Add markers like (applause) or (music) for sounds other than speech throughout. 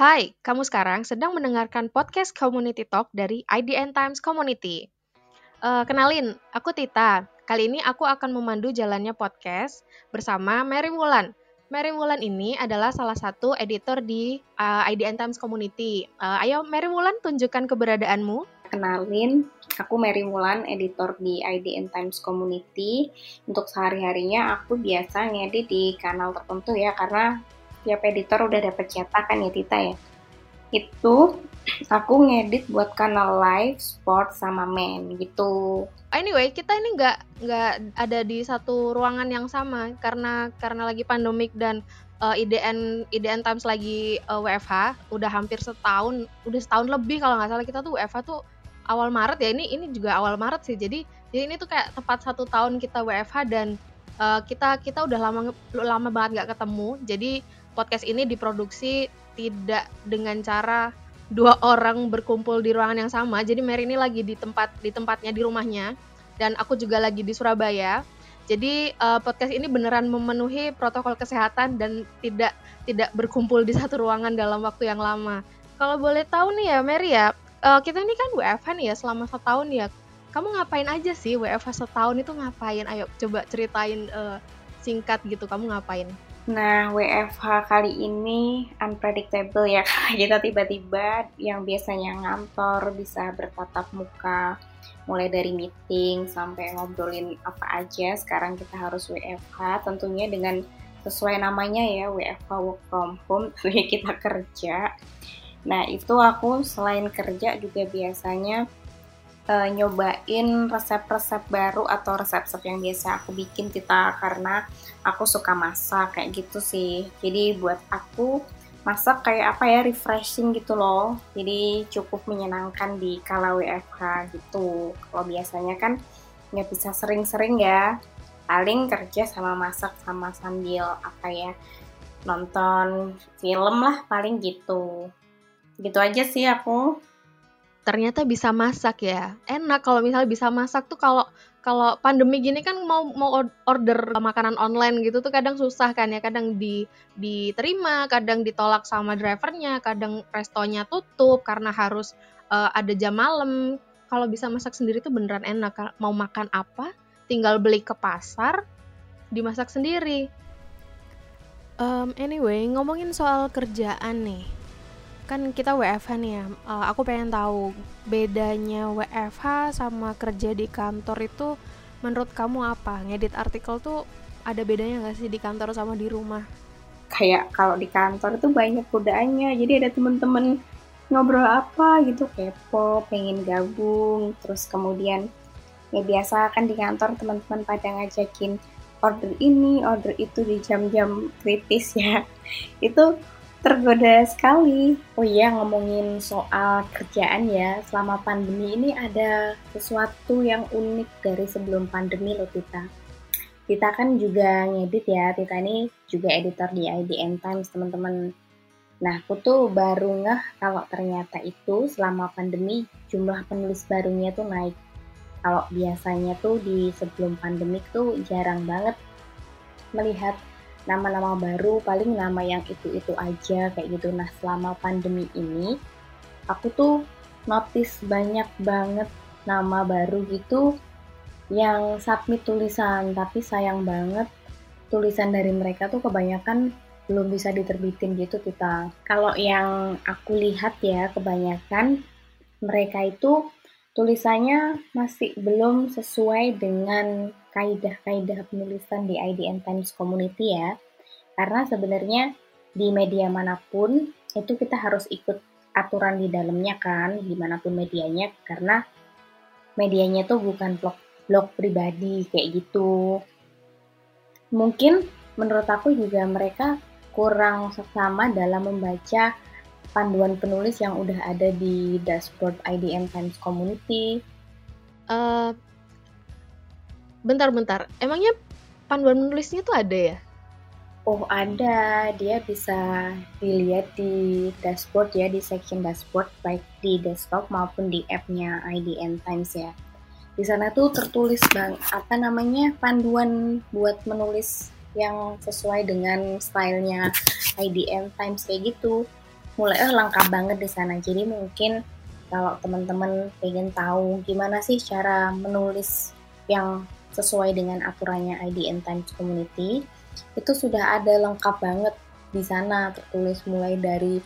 Hai, kamu sekarang sedang mendengarkan podcast Community Talk dari IDN Times Community. Uh, kenalin, aku Tita. Kali ini aku akan memandu jalannya podcast bersama Mary Wulan. Mary Wulan ini adalah salah satu editor di uh, IDN Times Community. Uh, ayo Mary Wulan tunjukkan keberadaanmu. Kenalin, aku Mary Wulan, editor di IDN Times Community. Untuk sehari-harinya aku biasa ngedit di kanal tertentu ya, karena tiap editor udah dapet cetakan ya Tita ya? Itu aku ngedit buat kanal live sport sama men gitu. Anyway kita ini nggak nggak ada di satu ruangan yang sama karena karena lagi pandemik dan uh, IDN IDN Times lagi uh, eh, WFH udah hampir setahun udah setahun lebih kalau nggak salah. Kita tuh WFH tuh awal Maret ya. Ini ini juga awal Maret sih. Jadi jadi ini tuh kayak tepat satu tahun kita WFH dan uh, kita kita udah lama lama banget nggak ketemu. Jadi podcast ini diproduksi tidak dengan cara dua orang berkumpul di ruangan yang sama. Jadi Mary ini lagi di tempat di tempatnya di rumahnya dan aku juga lagi di Surabaya. Jadi uh, podcast ini beneran memenuhi protokol kesehatan dan tidak tidak berkumpul di satu ruangan dalam waktu yang lama. Kalau boleh tahu nih ya Mary ya, uh, kita ini kan WFH nih ya selama setahun ya. Kamu ngapain aja sih WFH setahun itu ngapain? Ayo coba ceritain uh, singkat gitu kamu ngapain? Nah, WFH kali ini unpredictable ya, (laughs) kita tiba-tiba yang biasanya ngantor bisa bertatap muka, mulai dari meeting sampai ngobrolin apa aja, sekarang kita harus WFH, tentunya dengan sesuai namanya ya, WFH work from home, (laughs) tentunya kita kerja. Nah, itu aku selain kerja juga biasanya uh, nyobain resep-resep baru atau resep-resep yang biasa aku bikin kita karena aku suka masak kayak gitu sih. Jadi buat aku masak kayak apa ya refreshing gitu loh. Jadi cukup menyenangkan di kala WFH gitu. Kalau biasanya kan nggak bisa sering-sering ya. Paling kerja sama masak sama sambil apa ya nonton film lah paling gitu. Gitu aja sih aku ternyata bisa masak ya. Enak kalau misalnya bisa masak tuh kalau kalau pandemi gini kan mau mau order makanan online gitu tuh kadang susah kan ya. Kadang di diterima kadang ditolak sama drivernya kadang restonya tutup karena harus uh, ada jam malam. Kalau bisa masak sendiri tuh beneran enak. Mau makan apa tinggal beli ke pasar dimasak sendiri. Um, anyway ngomongin soal kerjaan nih kan kita WFH nih ya. Uh, aku pengen tahu bedanya WFH sama kerja di kantor itu menurut kamu apa? Ngedit artikel tuh ada bedanya nggak sih di kantor sama di rumah? Kayak kalau di kantor itu banyak godaannya. Jadi ada temen-temen ngobrol apa gitu kepo pengen gabung. Terus kemudian ya biasa kan di kantor teman-teman pada ngajakin order ini order itu di jam-jam kritis ya. (laughs) Itu tergoda sekali. Oh iya ngomongin soal kerjaan ya, selama pandemi ini ada sesuatu yang unik dari sebelum pandemi loh Tita. Tita kan juga ngedit ya, Tita ini juga editor di IDN Times teman-teman. Nah aku tuh baru ngeh kalau ternyata itu selama pandemi jumlah penulis barunya tuh naik. Kalau biasanya tuh di sebelum pandemik tuh jarang banget melihat nama-nama baru paling nama yang itu-itu aja kayak gitu. Nah selama pandemi ini aku tuh notice banyak banget nama baru gitu yang submit tulisan. Tapi sayang banget tulisan dari mereka tuh kebanyakan belum bisa diterbitin gitu kita kalau yang aku lihat ya kebanyakan mereka itu tulisannya masih belum sesuai dengan kaidah-kaidah penulisan di IDN Times Community ya. Karena sebenarnya di media mana pun itu kita harus ikut aturan di dalamnya kan, di mana pun medianya, karena medianya tuh bukan blog blog pribadi kayak gitu. Mungkin menurut aku juga mereka kurang seksama dalam membaca panduan penulis yang udah ada di dashboard IDN Times Community. Uh, bentar-bentar, emangnya panduan menulisnya tuh ada ya? Oh ada, dia bisa dilihat di dashboard ya, di section dashboard baik di desktop maupun di app-nya IDN Times ya. Di sana tuh tertulis bang, apa namanya panduan buat menulis yang sesuai dengan stylenya IDN Times kayak gitu. mulai oh, lengkap banget di sana. Jadi mungkin kalau teman-teman pengen tahu gimana sih cara menulis yang sesuai dengan aturannya IDN Times Community, itu sudah ada lengkap banget di sana tertulis mulai dari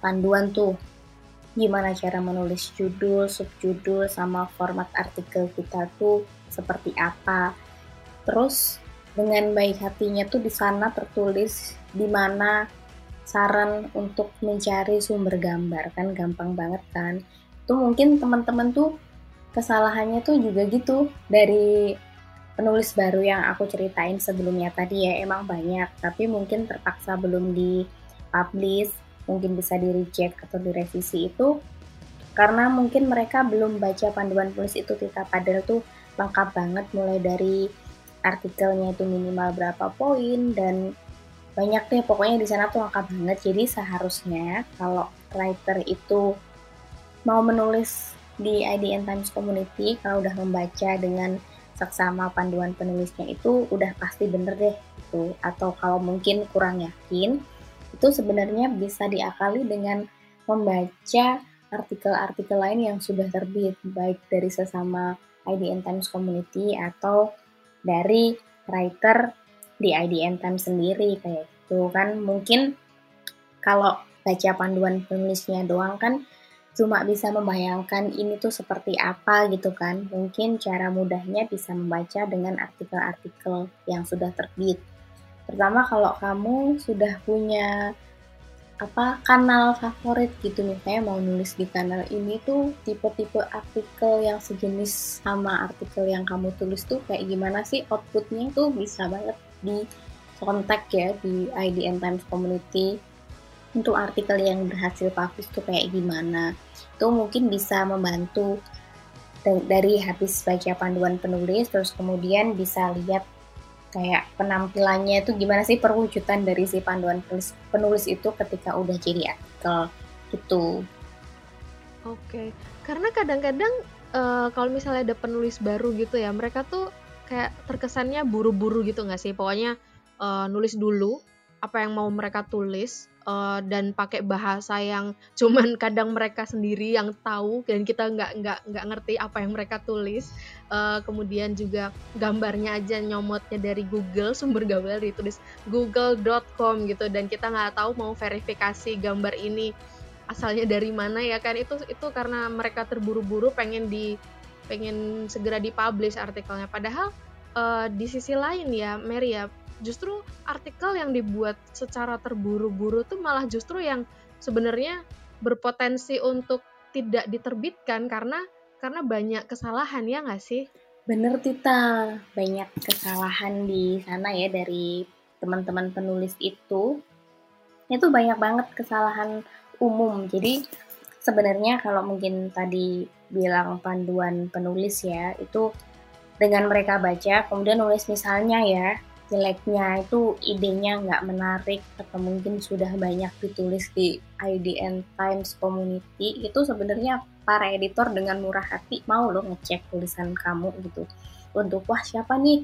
panduan tuh gimana cara menulis judul, subjudul, sama format artikel kita tuh seperti apa. Terus dengan baik hatinya tuh di sana tertulis di mana saran untuk mencari sumber gambar kan gampang banget kan. Itu mungkin teman-teman tuh kesalahannya tuh juga gitu dari penulis baru yang aku ceritain sebelumnya tadi ya emang banyak. Tapi mungkin terpaksa belum di publish mungkin bisa di reject atau direvisi itu. Karena mungkin mereka belum baca panduan penulis itu kita padahal tuh lengkap banget mulai dari artikelnya itu minimal berapa poin dan banyak deh. Pokoknya di sana tuh lengkap banget. Jadi seharusnya kalau writer itu mau menulis di IDN Times Community kalau udah membaca dengan seksama panduan penulisnya itu udah pasti bener deh itu atau kalau mungkin kurang yakin itu sebenarnya bisa diakali dengan membaca artikel-artikel lain yang sudah terbit baik dari sesama IDN Times Community atau dari writer di IDN Times sendiri kayak gitu. Kan mungkin kalau baca panduan penulisnya doang kan cuma bisa membayangkan ini tuh seperti apa gitu kan. Mungkin cara mudahnya bisa membaca dengan artikel-artikel yang sudah terbit. Pertama kalau kamu sudah punya apa kanal favorit gitu misalnya mau nulis di kanal ini tuh tipe-tipe artikel yang sejenis sama artikel yang kamu tulis tuh kayak gimana sih outputnya tuh bisa banget di kontak ya di IDN Times Community untuk artikel yang berhasil publish tuh kayak gimana itu mungkin bisa membantu dari habis baca panduan penulis terus kemudian bisa lihat kayak penampilannya itu gimana sih perwujudan dari si panduan penulis, penulis itu ketika udah jadi artikel gitu. Oke, karena kadang-kadang uh, kalau misalnya ada penulis baru gitu ya, mereka tuh kayak terkesannya buru-buru gitu nggak sih? Pokoknya uh, nulis dulu apa yang mau mereka tulis, uh, dan pakai bahasa yang (laughs) cuman kadang mereka sendiri yang tahu dan kita nggak nggak nggak ngerti apa yang mereka tulis. Uh, kemudian juga gambarnya aja nyomotnya dari Google (laughs) sumber gambar ditulis google.com gitu. Dan kita nggak tahu mau verifikasi gambar ini asalnya dari mana ya kan. Itu itu karena mereka terburu-buru pengen di pengen segera dipublish artikelnya. Padahal uh, di sisi lain ya Mary ya justru artikel yang dibuat secara terburu-buru tuh malah justru yang sebenarnya berpotensi untuk tidak diterbitkan karena karena banyak kesalahan ya nggak sih? Bener Tita, banyak kesalahan di sana ya dari teman-teman penulis itu. Itu banyak banget kesalahan umum. Jadi sebenarnya kalau mungkin tadi bilang panduan penulis ya, itu dengan mereka baca kemudian nulis misalnya ya jeleknya itu idenya nggak menarik atau mungkin sudah banyak ditulis di IDN Times Community itu sebenarnya para editor dengan murah hati mau loh ngecek tulisan kamu gitu. Untuk wah siapa nih?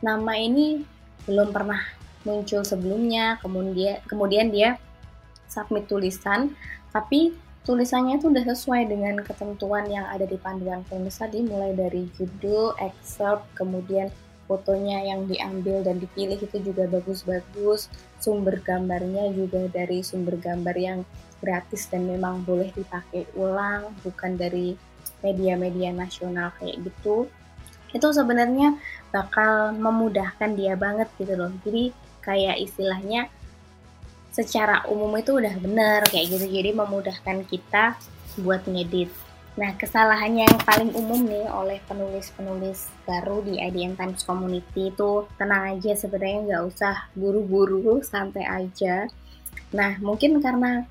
Nama ini belum pernah muncul sebelumnya. Kemudian kemudian dia submit tulisan tapi tulisannya itu udah sesuai dengan ketentuan yang ada di panduan penulis tadi mulai dari judul, excerpt, kemudian fotonya yang diambil dan dipilih itu juga bagus-bagus. Sumber gambarnya juga dari sumber gambar yang gratis dan memang boleh dipakai ulang bukan dari media-media nasional kayak gitu. Itu sebenarnya bakal memudahkan dia banget gitu loh. Jadi kayak istilahnya secara umum itu udah bener kayak gitu. Jadi memudahkan kita buat ngedit Nah, kesalahan yang paling umum nih oleh penulis-penulis baru di IDN Times Community itu tenang aja sebenarnya nggak usah buru-buru, santai aja. Nah, mungkin karena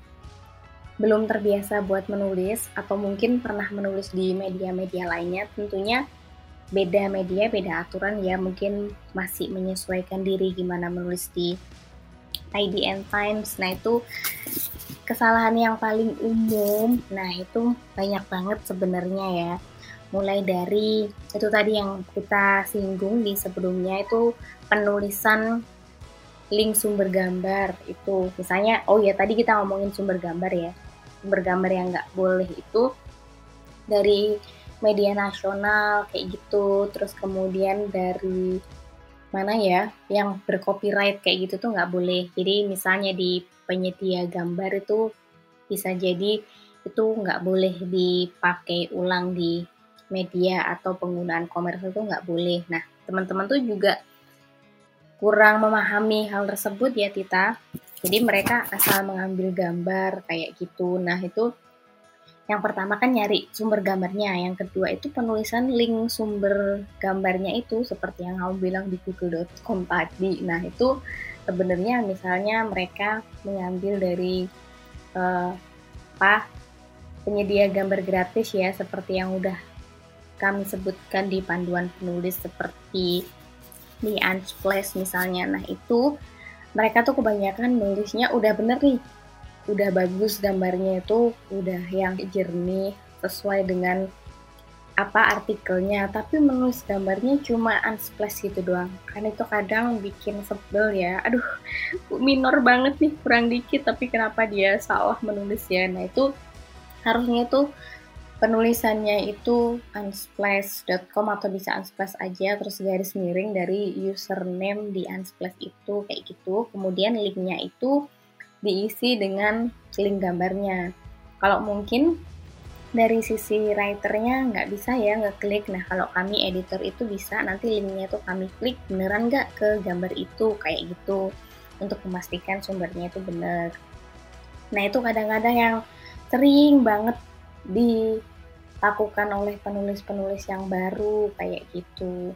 belum terbiasa buat menulis atau mungkin pernah menulis di media-media lainnya, tentunya beda media, beda aturan ya, mungkin masih menyesuaikan diri gimana menulis di IDN Times. Nah, itu kesalahan yang paling umum, nah itu banyak banget sebenarnya ya. Mulai dari itu tadi yang kita singgung di sebelumnya itu penulisan link sumber gambar itu. Misalnya oh ya tadi kita ngomongin sumber gambar ya. Sumber gambar yang nggak boleh itu dari media nasional kayak gitu. Terus kemudian dari mana ya yang bercopyright kayak gitu tuh nggak boleh. Jadi misalnya di penyedia gambar itu bisa jadi itu nggak boleh dipakai ulang di media atau penggunaan komersil itu nggak boleh. Nah teman-teman tuh juga kurang memahami hal tersebut ya Tita. Jadi mereka asal mengambil gambar kayak gitu. Nah itu yang pertama kan nyari sumber gambarnya, yang kedua itu penulisan link sumber gambarnya itu seperti yang kamu bilang di google.com tadi. Nah, itu sebenarnya misalnya mereka mengambil dari uh, apa penyedia gambar gratis ya seperti yang udah kami sebutkan di panduan penulis seperti di Unsplash misalnya. Nah, itu mereka tuh kebanyakan nulisnya udah bener nih udah bagus gambarnya itu udah yang jernih sesuai dengan apa artikelnya. Tapi menulis gambarnya cuma unsplash gitu doang. Kan itu kadang bikin sebel ya. Aduh (laughs) minor banget nih kurang dikit. Tapi kenapa dia salah menulis ya? Nah itu harusnya itu penulisannya itu unsplash.com atau bisa unsplash aja terus garis miring dari username di unsplash itu kayak gitu. Kemudian linknya itu diisi dengan link gambarnya. Kalau mungkin dari sisi writernya nggak bisa ya ngeklik. Nah kalau kami editor itu bisa nanti linknya tuh kami klik beneran nggak ke gambar itu kayak gitu untuk memastikan sumbernya itu bener. Nah itu kadang-kadang yang sering banget dilakukan oleh penulis-penulis yang baru kayak gitu.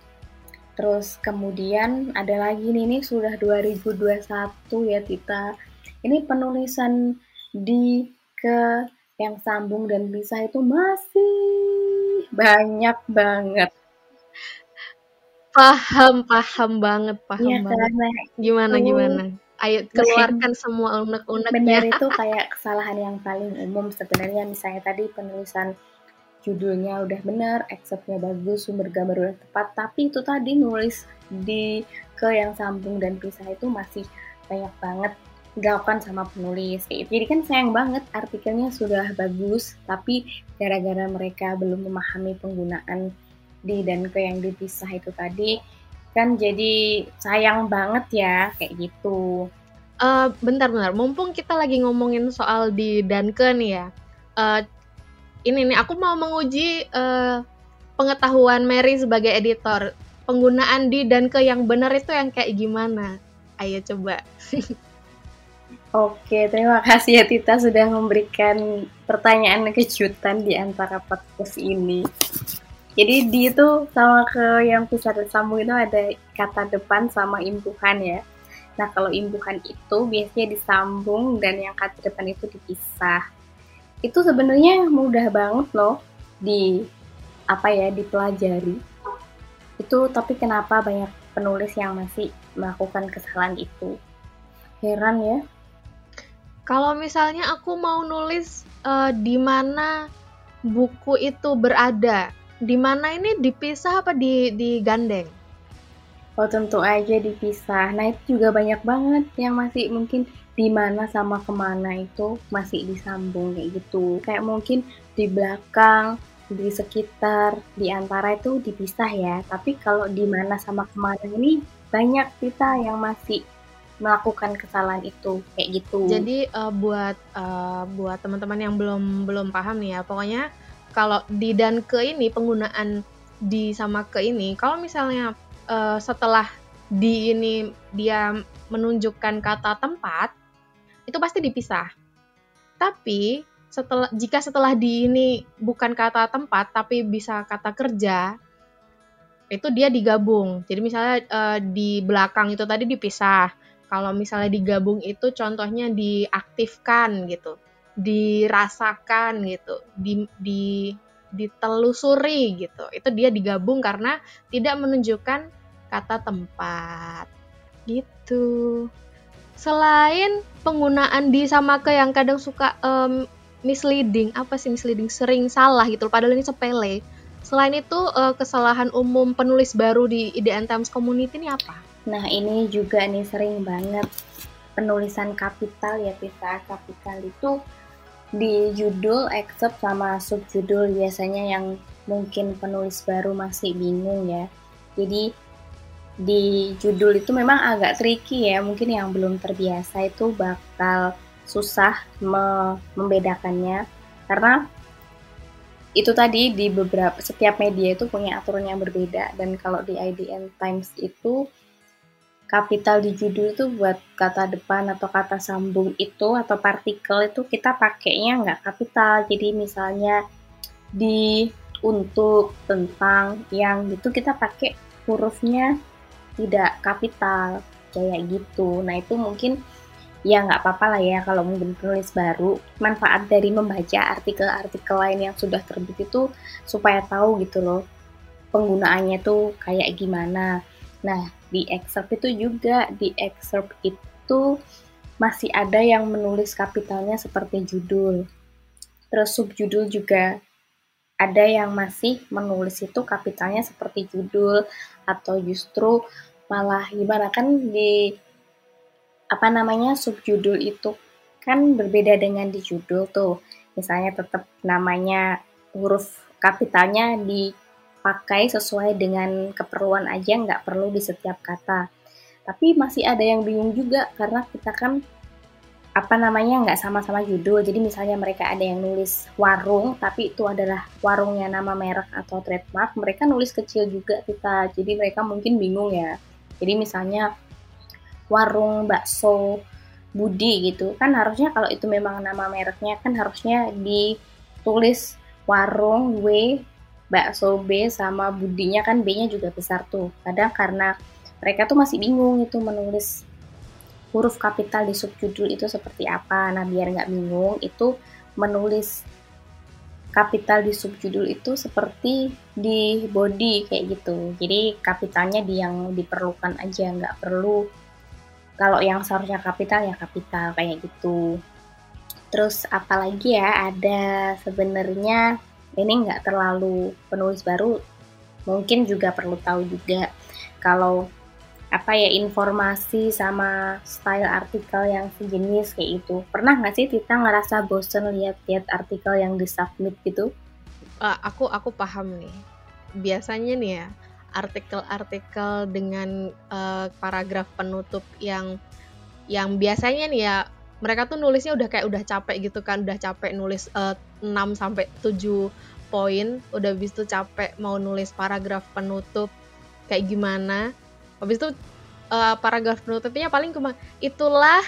Terus kemudian ada lagi nih, nih sudah 2021 ya Tita ini penulisan di ke yang sambung dan bisa itu masih banyak banget. Paham, paham banget, paham ya, banget. Gimana, itu, gimana? Ayo keluarkan semua unek-uneknya. Benar (laughs) itu kayak kesalahan yang paling umum sebenarnya. Misalnya tadi penulisan judulnya udah benar, acceptnya bagus, sumber gambar udah tepat, tapi itu tadi nulis di ke yang sambung dan pisah itu masih banyak banget dilakukan sama penulis. Jadi kan sayang banget artikelnya sudah bagus, tapi gara-gara mereka belum memahami penggunaan di dan ke yang dipisah itu tadi, kan jadi sayang banget ya kayak gitu. Uh, bentar bentar, mumpung kita lagi ngomongin soal di dan ke nih ya. Uh, ini nih aku mau menguji uh, pengetahuan Mary sebagai editor. Penggunaan di dan ke yang benar itu yang kayak gimana? Ayo coba. (laughs) Oke, terima kasih ya Tita sudah memberikan pertanyaan kejutan di antara podcast ini. Jadi di itu sama ke yang bisa tersambung itu ada kata depan sama imbuhan ya. Nah kalau imbuhan itu biasanya disambung dan yang kata depan itu dipisah. Itu sebenarnya mudah banget loh di apa ya dipelajari. Itu tapi kenapa banyak penulis yang masih melakukan kesalahan itu? Heran ya kalau misalnya aku mau nulis uh, di mana buku itu berada, di mana ini dipisah apa di digandeng? Oh tentu aja dipisah. Nah itu juga banyak banget yang masih mungkin di mana sama ke mana itu masih disambung kayak gitu. Kayak mungkin di belakang, di sekitar, di antara itu dipisah ya. Tapi kalau di mana sama ke mana ini banyak kita yang masih melakukan kesalahan itu kayak gitu. Jadi uh, buat uh, buat teman-teman yang belum belum paham nih ya, pokoknya kalau di dan ke ini penggunaan di sama ke ini, kalau misalnya uh, setelah di ini dia menunjukkan kata tempat, itu pasti dipisah. Tapi setelah jika setelah di ini bukan kata tempat tapi bisa kata kerja, itu dia digabung. Jadi misalnya uh, di belakang itu tadi dipisah kalau misalnya digabung itu contohnya diaktifkan gitu, dirasakan gitu, di, di ditelusuri gitu. Itu dia digabung karena tidak menunjukkan kata tempat. Gitu. Selain penggunaan di sama ke yang kadang suka um, misleading, apa sih misleading? Sering salah gitu, padahal ini sepele. Selain itu uh, kesalahan umum penulis baru di IDN Times Community ini apa? Nah ini juga nih sering banget penulisan kapital ya Pita. Kapital itu di judul, excerpt sama subjudul biasanya yang mungkin penulis baru masih bingung ya. Jadi di judul itu memang agak tricky ya. Mungkin yang belum terbiasa itu bakal susah me membedakannya karena itu tadi di beberapa setiap media itu punya aturan yang berbeda dan kalau di IDN Times itu kapital di judul itu buat kata depan atau kata sambung itu atau partikel itu kita pakainya nggak kapital. Jadi misalnya di untuk tentang yang gitu kita pakai hurufnya tidak kapital kayak gitu. Nah itu mungkin ya nggak apa-apa lah ya kalau mungkin penulis baru. Manfaat dari membaca artikel-artikel lain yang sudah terbit itu supaya tahu gitu loh penggunaannya tuh kayak gimana. Nah di excerpt itu juga di excerpt itu masih ada yang menulis kapitalnya seperti judul terus subjudul juga ada yang masih menulis itu kapitalnya seperti judul atau justru malah gimana kan di apa namanya subjudul itu kan berbeda dengan di judul tuh. Misalnya tetap namanya huruf kapitalnya dipakai sesuai dengan keperluan aja, nggak perlu di setiap kata. Tapi masih ada yang bingung juga karena kita kan apa namanya nggak sama-sama judul. Jadi misalnya mereka ada yang nulis warung, tapi itu adalah warungnya nama merek atau trademark. Mereka nulis kecil juga kita. Jadi mereka mungkin bingung ya. Jadi misalnya warung bakso Budi gitu kan harusnya kalau itu memang nama mereknya kan harusnya ditulis warung W bakso B sama Budinya kan B-nya juga besar tuh. Kadang karena mereka tuh masih bingung itu menulis huruf kapital di subjudul itu seperti apa. Nah biar nggak bingung itu menulis kapital di subjudul itu seperti di body kayak gitu. Jadi kapitalnya di yang diperlukan aja nggak perlu. Kalau yang seharusnya kapital ya kapital kayak gitu. Terus apalagi ya ada sebenarnya ini nggak terlalu penulis baru mungkin juga perlu tahu juga kalau apa ya informasi sama style artikel yang sejenis kayak itu pernah nggak sih kita ngerasa bosen lihat-lihat artikel yang disubmit gitu? Uh, aku aku paham nih. Biasanya nih ya artikel-artikel dengan uh, paragraf penutup yang yang biasanya nih ya mereka tuh nulisnya udah kayak udah capek gitu kan, udah capek nulis uh, 6 sampai 7 poin, udah habis itu capek mau nulis paragraf penutup kayak gimana. Habis itu uh, paragraf penutupnya paling cuma itulah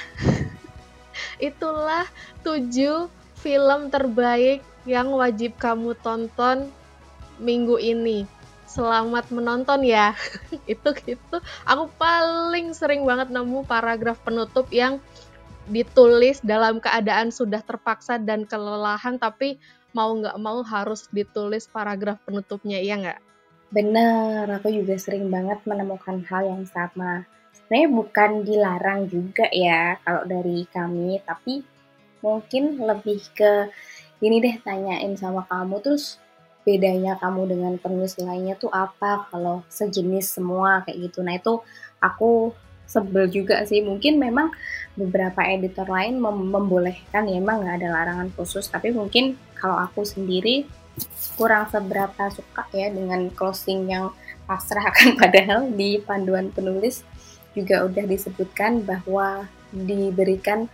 (laughs) itulah 7 film terbaik yang wajib kamu tonton minggu ini. Selamat menonton ya. (laughs) Itu gitu. Aku paling sering banget nemu paragraf penutup yang ditulis dalam keadaan sudah terpaksa dan kelelahan tapi mau nggak mau harus ditulis paragraf penutupnya iya nggak? Bener aku juga sering banget menemukan hal yang sama. Sebenarnya bukan dilarang juga ya kalau dari kami tapi mungkin lebih ke ini deh tanyain sama kamu terus bedanya kamu dengan penulis lainnya tuh apa? Kalau sejenis semua kayak gitu. Nah itu aku sebel juga sih. Mungkin memang beberapa editor lain mem membolehkan ya emang nggak ada larangan khusus. Tapi mungkin kalau aku sendiri kurang seberapa suka ya dengan closing yang pasrah. Kan (laughs) padahal di panduan penulis juga udah disebutkan bahwa diberikan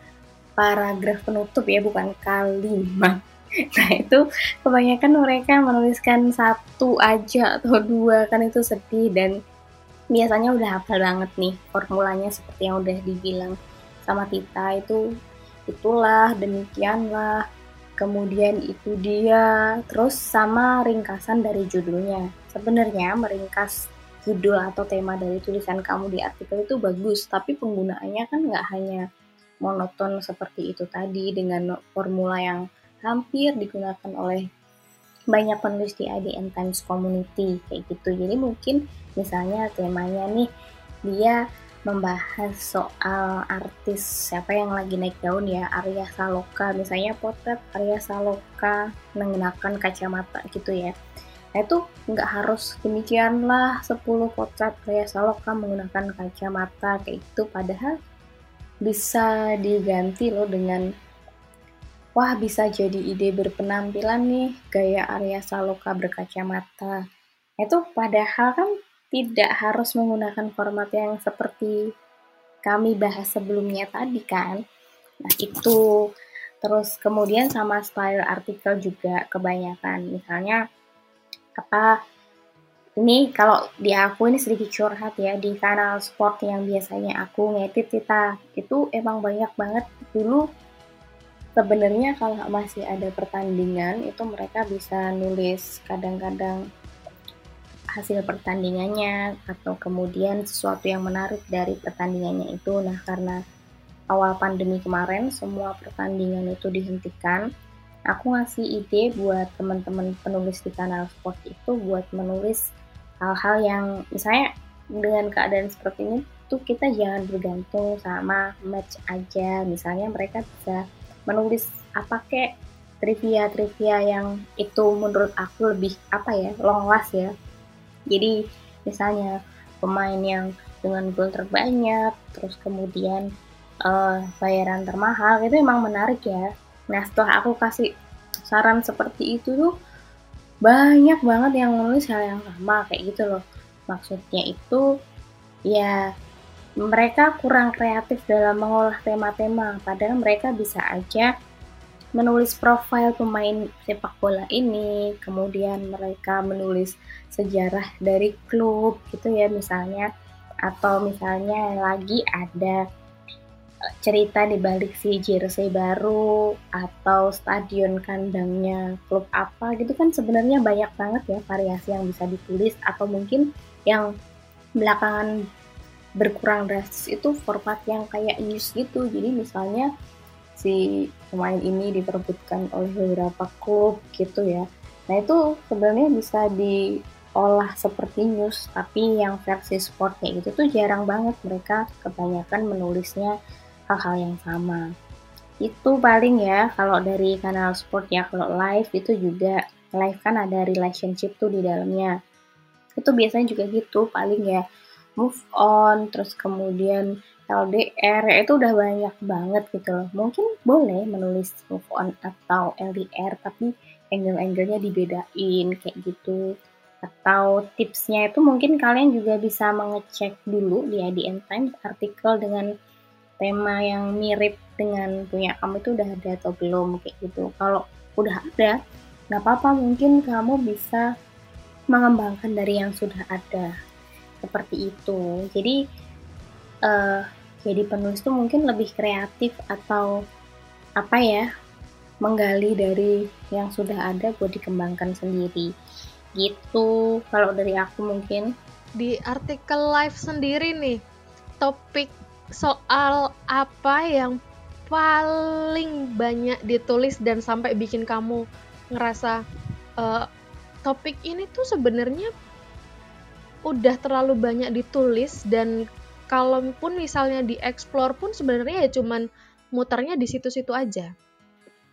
paragraf penutup ya bukan kalimat (laughs) Nah itu kebanyakan mereka menuliskan satu aja atau dua kan itu sedih. Dan biasanya udah hafal banget nih formulanya seperti yang udah dibilang sama Tita itu itulah demikianlah kemudian itu dia terus sama ringkasan dari judulnya sebenarnya meringkas judul atau tema dari tulisan kamu di artikel itu bagus tapi penggunaannya kan nggak hanya monoton seperti itu tadi dengan formula yang hampir digunakan oleh banyak penulis di IDN Times Community kayak gitu. Jadi mungkin misalnya temanya nih dia membahas soal artis siapa yang lagi naik daun ya Arya Saloka. Misalnya potret Arya Saloka mengenakan kacamata gitu ya. Nah itu nggak harus demikian lah 10 potret Lea Saloka menggunakan kacamata kayak gitu. Padahal bisa diganti loh dengan wah bisa jadi ide berpenampilan nih gaya Arya Saloka berkacamata. Itu padahal kan tidak harus menggunakan format yang seperti kami bahas sebelumnya tadi kan. Nah itu. Terus kemudian sama style artikel juga kebanyakan. Misalnya apa ini kalau di aku ini sedikit curhat ya di kanal sport yang biasanya aku ngedit kita itu emang banyak banget. Dulu sebenarnya kalau masih ada pertandingan itu mereka bisa nulis kadang-kadang hasil pertandingannya atau kemudian sesuatu yang menarik dari pertandingannya itu. Nah karena awal pandemi kemarin semua pertandingan itu dihentikan aku ngasih ide buat teman-teman penulis di kanal sport itu buat menulis hal-hal yang misalnya dengan keadaan seperti ini tuh kita jangan bergantung sama match aja. Misalnya mereka bisa menulis apa kek trivia-trivia yang itu menurut aku lebih apa ya long last ya jadi misalnya pemain yang dengan gol terbanyak terus kemudian uh, bayaran termahal itu emang menarik ya. Nah setelah aku kasih saran seperti itu tuh banyak banget yang nulis hal yang sama kayak gitu loh. Maksudnya itu ya mereka kurang kreatif dalam mengolah tema-tema. Padahal mereka bisa aja menulis profil pemain sepak bola ini kemudian mereka menulis sejarah dari klub gitu ya misalnya atau misalnya lagi ada cerita di balik si jersey baru atau stadion kandangnya klub apa gitu kan sebenarnya banyak banget ya variasi yang bisa ditulis atau mungkin yang belakangan berkurang drastis itu format yang kayak news gitu. Jadi misalnya si pemain ini diperebutkan oleh beberapa klub gitu ya. Nah itu sebenarnya bisa diolah seperti news tapi yang versi sportnya itu tuh jarang banget mereka kebanyakan menulisnya hal-hal yang sama. Itu paling ya kalau dari kanal sport ya kalau live itu juga live kan ada relationship tuh di dalamnya. Itu biasanya juga gitu paling ya move on terus kemudian LDR ya itu udah banyak banget gitu loh. Mungkin boleh menulis move on atau LDR tapi angle-angle-nya dibedain kayak gitu. Atau tipsnya itu mungkin kalian juga bisa mengecek dulu di IDN Times artikel dengan tema yang mirip dengan punya kamu itu udah ada atau belum kayak gitu. Kalau udah ada nggak apa-apa mungkin kamu bisa mengembangkan dari yang sudah ada. Seperti itu. Jadi uh, jadi penulis itu mungkin lebih kreatif atau apa ya menggali dari yang sudah ada buat dikembangkan sendiri. Gitu. Kalau dari aku mungkin. Di artikel live sendiri nih topik soal apa yang paling banyak ditulis dan sampai bikin kamu ngerasa uh, topik ini tuh sebenarnya udah terlalu banyak ditulis dan kalaupun misalnya dieksplor pun sebenarnya ya cuman muternya di situ-situ aja.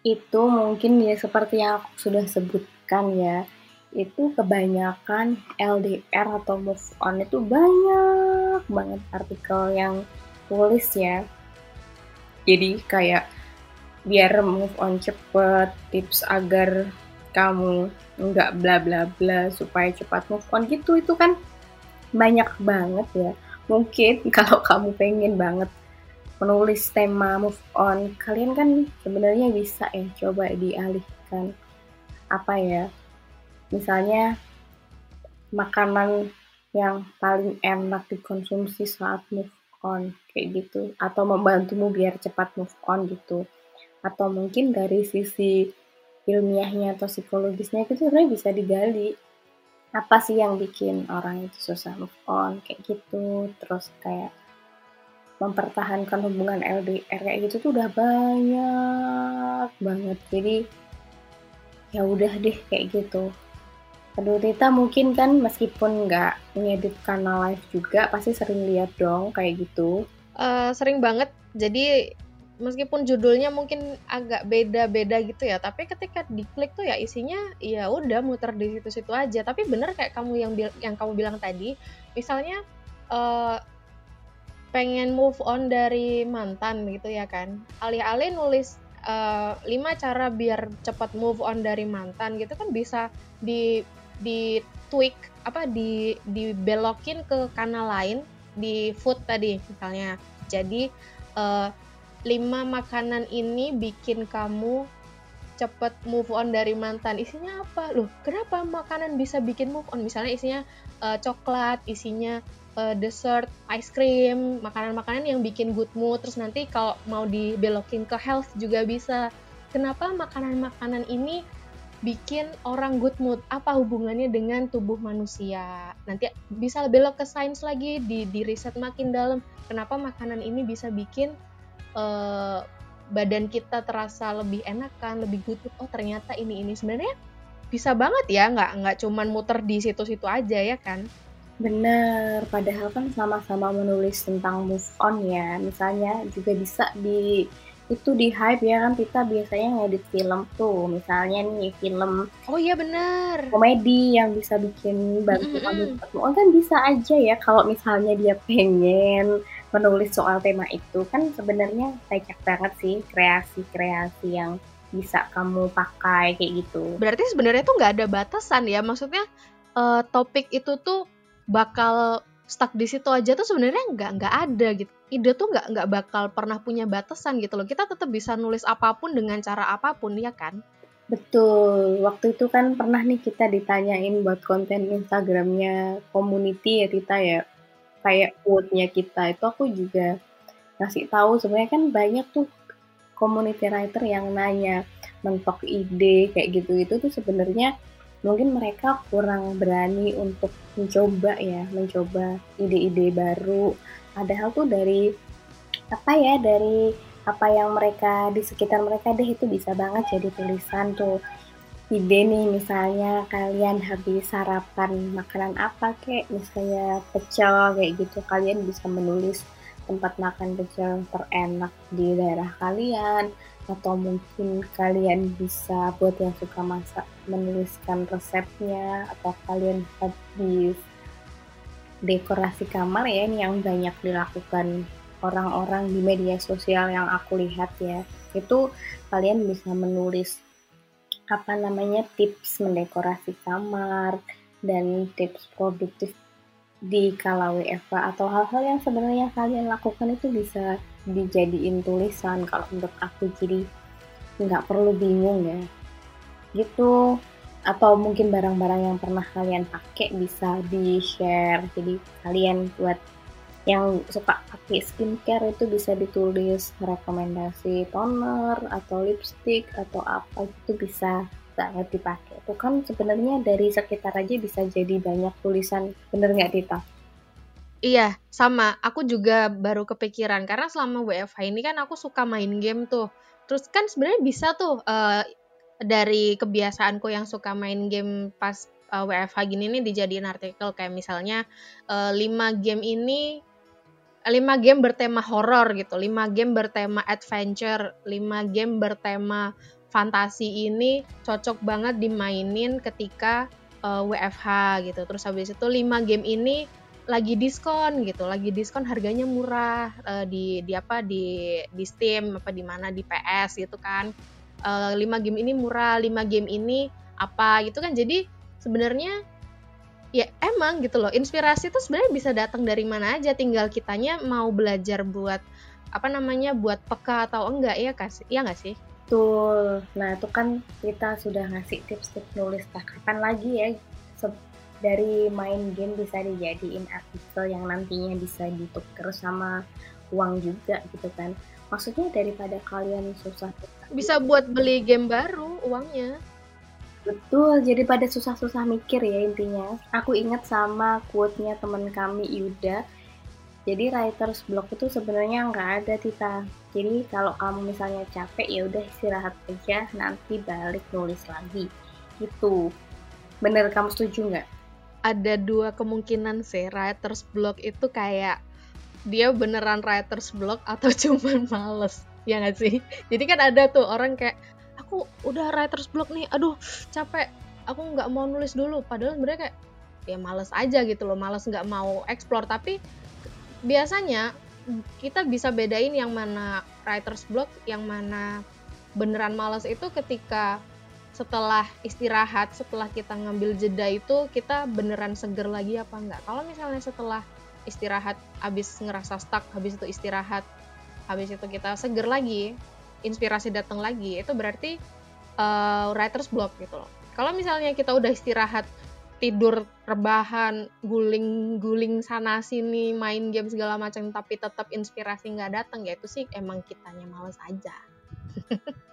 Itu mungkin ya seperti yang aku sudah sebutkan ya. Itu kebanyakan LDR atau move on itu banyak banget artikel yang tulis ya jadi kayak biar move on cepet tips agar kamu nggak bla bla bla supaya cepat move on gitu itu kan banyak banget ya mungkin (laughs) kalau kamu pengen banget menulis tema move on kalian kan sebenarnya bisa ya coba dialihkan. Apa ya? Misalnya makanan yang paling enak dikonsumsi saat move on kayak gitu. Atau membantumu biar cepat move on gitu. Atau mungkin dari sisi ilmiahnya atau psikologisnya itu sebenarnya bisa digali apa sih yang bikin orang itu susah move on kayak gitu terus kayak mempertahankan hubungan LDR kayak gitu tuh udah banyak banget jadi ya udah deh kayak gitu Aduh Tita mungkin kan meskipun nggak ngedit kanal live juga pasti sering lihat dong kayak gitu. Uh, sering banget. Jadi meskipun judulnya mungkin agak beda-beda gitu ya tapi ketika diklik tuh ya isinya ya udah muter di situ-situ aja. Tapi bener kayak kamu yang yang kamu bilang tadi misalnya uh, pengen move on dari mantan gitu ya kan alih-alih nulis uh, cara biar cepat move on dari mantan gitu kan bisa di di tweak apa di dibelokin ke kanal lain di food tadi misalnya. Jadi uh, lima makanan ini bikin kamu cepet move on dari mantan. Isinya apa? Loh kenapa makanan bisa bikin move on? Misalnya isinya uh, coklat isinya uh, dessert ice cream makanan-makanan yang bikin good mood. Terus nanti kalau mau dibelokin ke health juga bisa. Kenapa makanan-makanan ini bikin orang good mood? Apa hubungannya dengan tubuh manusia? Nanti bisa belok ke sains lagi di di riset makin dalam. Kenapa makanan ini bisa bikin uh, badan kita terasa lebih enakan lebih mood. Oh ternyata ini ini. Sebenarnya bisa banget ya nggak nggak cuman muter di situ-situ aja ya kan? Bener, padahal kan sama-sama menulis tentang move on ya. Misalnya juga bisa di itu di hype ya kan kita biasanya ngedit film tuh. Misalnya nih film oh iya benar. komedi yang bisa bikin bantu mm -hmm. kan bisa aja ya kalau misalnya dia pengen menulis soal tema itu kan sebenarnya banyak banget sih kreasi-kreasi yang bisa kamu pakai kayak gitu. Berarti sebenarnya tuh nggak ada batasan ya maksudnya uh, topik itu tuh bakal stuck di situ aja tuh sebenarnya nggak nggak ada gitu. Ide tuh nggak nggak bakal pernah punya batasan gitu loh. Kita tetap bisa nulis apa pun dengan cara apa pun ya kan? Betul. Waktu itu kan pernah nih kita ditanyain buat konten Instagramnya community ya Tita ya kayak quote-nya kita itu aku juga ngasih tahu sebenarnya kan banyak tuh community writer yang nanya mentok ide kayak gitu. Itu tuh sebenarnya mungkin mereka kurang berani untuk mencoba ya mencoba ide-ide baru. Padahal tuh dari apa ya dari apa yang mereka di sekitar mereka deh itu bisa banget jadi tulisan tuh ide nih misalnya kalian habis sarapan makanan apa kek? Misalnya pecel kayak gitu kalian bisa menulis tempat makan pecel terenak di daerah kalian atau mungkin kalian bisa buat yang suka masak menuliskan resepnya atau kalian habis dekorasi kamar ya ini yang banyak dilakukan orang-orang di media sosial yang aku lihat ya. Itu kalian bisa menulis apa namanya tips mendekorasi kamar dan tips produktif di kala WFA atau hal-hal yang sebenarnya kalian lakukan itu bisa dijadiin tulisan kalau untuk aku. Jadi nggak perlu bingung ya. Gitu. Atau mungkin barang-barang yang pernah kalian pakai bisa di share jadi kalian buat yang suka pakai skincare itu bisa ditulis rekomendasi toner atau lipstick atau apa itu bisa banget dipakai. Itu kan sebenarnya dari sekitar aja bisa jadi banyak tulisan bener nggak Tita? Iya sama. Aku juga baru kepikiran karena selama WFH ini kan aku suka main game tuh. Terus kan sebenarnya bisa tuh uh, dari kebiasaanku yang suka main game pas uh, eh, WFH gini nih dijadiin artikel. Kayak misalnya uh, 5 game ini 5 game bertema horror gitu, 5 game bertema adventure, 5 game bertema fantasi ini cocok banget dimainin ketika uh, eh, WFH gitu. Terus habis itu 5 game ini lagi diskon gitu, lagi diskon harganya murah uh, di di apa di di Steam apa di mana di PS gitu kan. Uh, eh, 5 game ini murah, 5 game ini apa gitu kan. Jadi sebenarnya ya emang gitu loh inspirasi itu sebenarnya bisa datang dari mana aja tinggal kitanya mau belajar buat apa namanya buat peka atau enggak ya kasih ya nggak sih Betul. Nah, itu kan kita sudah ngasih tips-tips nulis. Nah, kapan lagi ya dari main game bisa dijadiin artikel yang nantinya bisa ditukar sama uang juga gitu kan. Maksudnya daripada kalian susah bisa buat beli game baru uangnya. Betul, jadi pada susah-susah mikir ya intinya. Aku ingat sama quote-nya teman kami Yuda jadi writers block itu sebenarnya nggak ada Tita. Jadi kalau kamu misalnya capek ya udah istirahat aja, nanti balik nulis lagi. Gitu. Bener kamu setuju nggak? Ada dua kemungkinan sih writers block itu kayak dia beneran writers block atau (laughs) cuman males. ya nggak sih jadi kan ada tuh orang kayak aku udah writer's block nih. Aduh capek. Aku nggak mau nulis dulu. Padahal sebenarnya kayak ya males aja gitu loh. Males nggak mau explore. Tapi biasanya kita bisa bedain yang mana writer's block yang mana beneran males itu ketika setelah istirahat setelah kita ngambil jeda itu kita beneran seger lagi apa enggak kalau misalnya setelah istirahat habis ngerasa stuck habis itu istirahat habis itu kita seger lagi inspirasi datang lagi itu berarti uh, writer's block gitu loh. Kalau misalnya kita udah istirahat tidur rebahan guling-guling sana sini main game segala macam tapi tetap inspirasi nggak datang ya itu sih emang kitanya males aja. (laughs)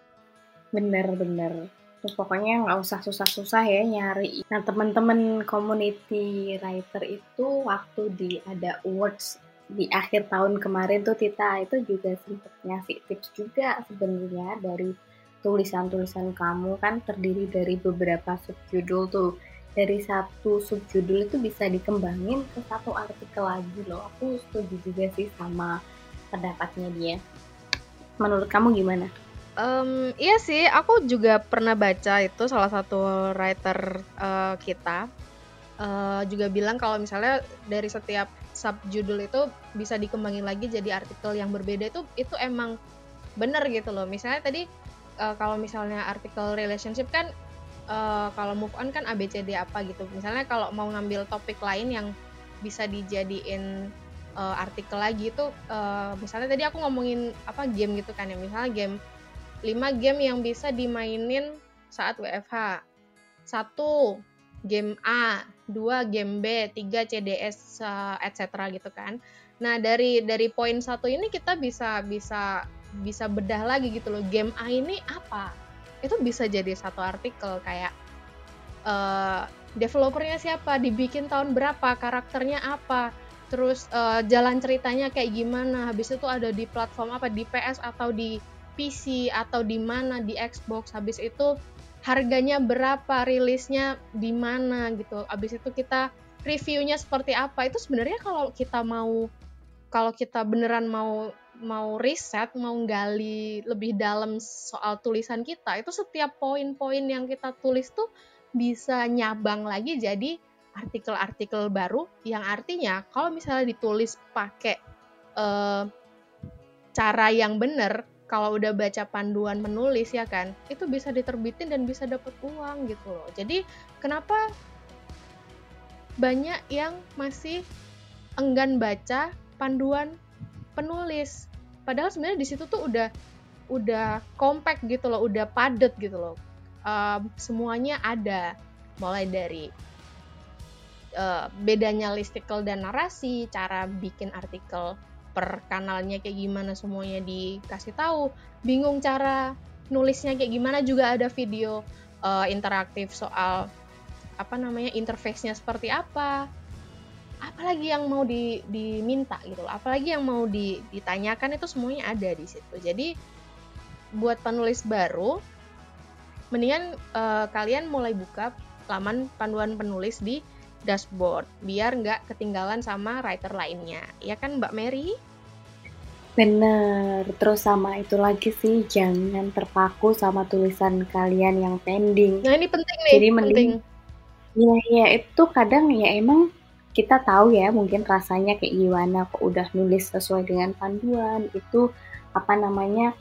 Bener bener. Pokoknya nggak usah susah-susah ya nyari. Nah teman-teman community writer itu waktu di ada awards di akhir tahun kemarin tuh Tita itu juga sempat ngasih tips juga sebenarnya dari tulisan-tulisan kamu. Kan terdiri dari beberapa subjudul tuh. Dari satu subjudul itu bisa dikembangin ke satu artikel lagi loh. Aku setuju juga sih sama pendapatnya dia. Menurut kamu gimana? Um, iya sih, aku juga pernah baca itu salah satu writer uh, kita. Uh, juga bilang kalau misalnya dari setiap subjudul itu bisa dikembangin lagi jadi artikel yang berbeda itu itu emang bener gitu loh. Misalnya tadi uh, kalau misalnya artikel relationship kan uh, kalau move on kan ABCD apa gitu. Misalnya kalau mau ngambil topik lain yang bisa dijadiin uh, artikel lagi itu uh, misalnya tadi aku ngomongin apa game gitu kan ya. Misalnya game 5 game yang bisa dimainin saat WFH. 1 game A, 2 game B, 3 CDS uh, etc gitu kan. Nah, dari dari poin satu ini kita bisa bisa bisa bedah lagi gitu loh. Game A ini apa? Itu bisa jadi satu artikel kayak uh, developernya siapa, dibikin tahun berapa, karakternya apa, terus uh, jalan ceritanya kayak gimana, habis itu ada di platform apa, di PS atau di PC atau di mana di Xbox habis itu harganya berapa rilisnya di mana gitu. Habis itu kita reviewnya seperti apa. Itu sebenarnya kalau kita mau kalau kita beneran mau mau riset mau gali lebih dalam soal tulisan kita itu setiap poin-poin yang kita tulis tuh bisa nyabang lagi jadi artikel-artikel baru yang artinya kalau misalnya ditulis pakai uh, cara yang benar kalau udah baca panduan menulis ya kan itu bisa diterbitin dan bisa dapat uang gitu loh. Jadi kenapa banyak yang masih enggan baca panduan penulis? Padahal sebenarnya di situ tuh udah udah compact gitu loh udah padet gitu loh. Um, semuanya ada. Mulai dari uh, bedanya listicle dan narasi cara bikin artikel per kanalnya kayak gimana semuanya dikasih tahu bingung cara nulisnya kayak gimana juga ada video uh, interaktif soal apa namanya interface-nya seperti apa apalagi yang mau di, diminta gitu loh apalagi yang mau di, ditanyakan itu semuanya ada di situ. Jadi buat penulis baru mendingan uh, kalian mulai buka laman panduan penulis di dashboard biar nggak ketinggalan sama writer lainnya. Ya kan Mbak Mary? Bener, terus sama itu lagi sih jangan terpaku sama tulisan kalian yang pending. Nah ini penting nih. Jadi mending, Iya ya itu kadang ya emang kita tahu ya mungkin rasanya kayak gimana kok udah nulis sesuai dengan panduan. Itu apa namanya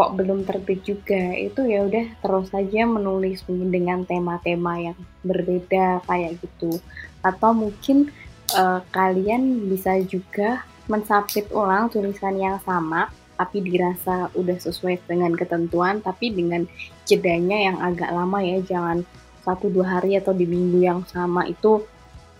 kok belum terbit juga itu ya udah terus saja menulis dengan tema-tema yang berbeda kayak gitu atau mungkin uh, kalian bisa juga mensubmit ulang tulisan yang sama tapi dirasa udah sesuai dengan ketentuan tapi dengan jedanya yang agak lama ya jangan satu dua hari atau di minggu yang sama itu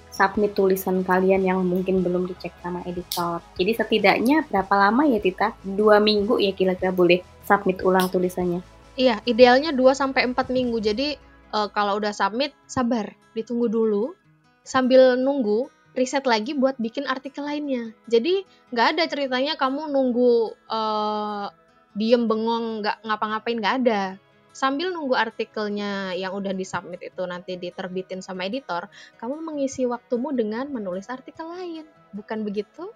submit tulisan kalian yang mungkin belum dicek sama editor. Jadi setidaknya berapa lama ya Tita? Dua minggu ya kira-kira boleh submit ulang tulisannya? Iya, idealnya 2 sampai 4 minggu. Jadi uh, kalau udah submit, sabar, ditunggu dulu. Sambil nunggu, riset lagi buat bikin artikel lainnya. Jadi nggak ada ceritanya kamu nunggu uh, diem bengong nggak ngapa-ngapain nggak ada sambil nunggu artikelnya yang udah disubmit itu nanti diterbitin sama editor, kamu mengisi waktumu dengan menulis artikel lain. Bukan begitu?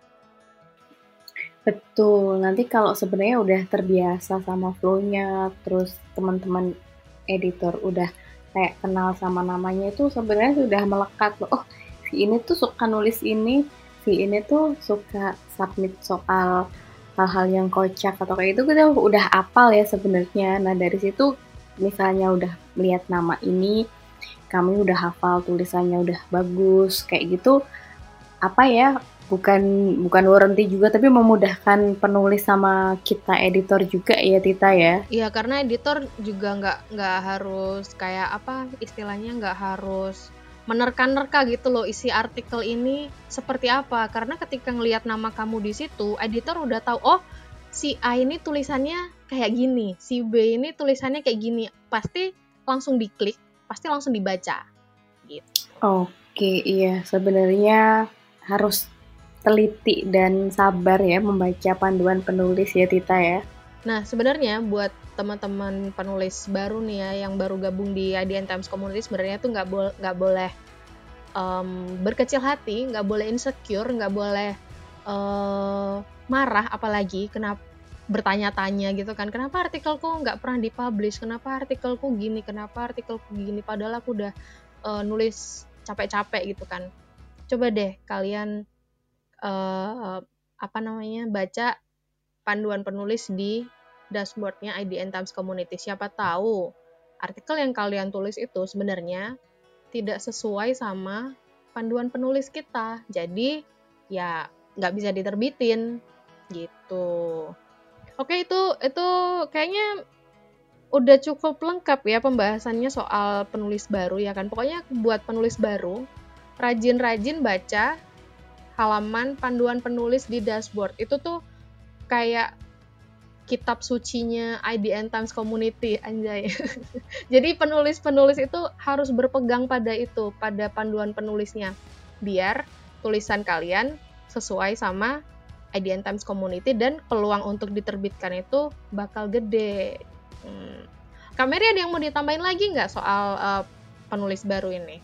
Betul, nanti kalau sebenarnya udah terbiasa sama flow-nya, terus teman-teman editor udah kayak kenal sama namanya itu sebenarnya sudah melekat loh. Oh, si ini tuh suka nulis ini, si ini tuh suka submit soal hal-hal yang kocak atau kayak itu kita udah apal ya sebenarnya. Nah, dari situ misalnya udah melihat nama ini, kami udah hafal tulisannya udah bagus kayak gitu apa ya bukan bukan warranty juga tapi memudahkan penulis sama kita editor juga ya Tita ya? Iya karena editor juga nggak nggak harus kayak apa istilahnya nggak harus menerka-nerka gitu loh isi artikel ini seperti apa. Karena ketika ngelihat nama kamu di situ editor udah tahu oh si A ini tulisannya kayak gini si B ini tulisannya kayak gini. Pasti langsung diklik pasti langsung dibaca gitu. Oke iya sebenarnya harus teliti dan sabar ya membaca panduan penulis ya Tita ya. Nah sebenarnya buat teman-teman penulis baru nih ya yang baru gabung di IDN Times Community sebenarnya tuh nggak boleh nggak boleh um, berkecil hati, nggak boleh insecure, nggak boleh uh, marah apalagi kenapa bertanya-tanya gitu kan kenapa artikelku nggak pernah dipublish? Kenapa artikelku gini? Kenapa artikelku gini? Padahal aku udah uh, nulis capek-capek gitu kan. Coba deh kalian uh, apa namanya baca panduan penulis di dashboardnya IDN Times Community. Siapa tahu artikel yang kalian tulis itu sebenarnya tidak sesuai sama panduan penulis kita. Jadi ya nggak bisa diterbitin gitu. Oke itu itu kayaknya udah cukup lengkap ya pembahasannya soal penulis baru ya kan. Pokoknya buat penulis baru rajin-rajin baca halaman panduan penulis di dashboard itu tuh kayak kitab sucinya IDN Times Community anjay. (laughs) Jadi penulis-penulis itu harus berpegang pada itu, pada panduan penulisnya. Biar tulisan kalian sesuai sama IDN Times Community dan peluang untuk diterbitkan itu bakal gede. Hmm. Kameri ada yang mau ditambahin lagi nggak soal uh, penulis baru ini?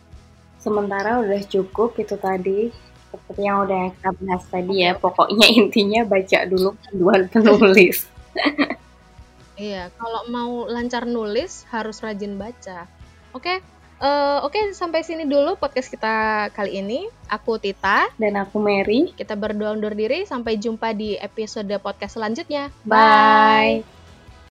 Sementara udah cukup itu tadi seperti yang udah kita bahas tadi ya, pokoknya intinya baca dulu panduan (laughs) penulis. iya, kalau mau lancar nulis harus rajin baca. Oke, okay? uh, oke okay, sampai sini dulu podcast kita kali ini. Aku Tita dan aku Mary. Kita berdua undur diri. Sampai jumpa di episode podcast selanjutnya. Bye. Bye.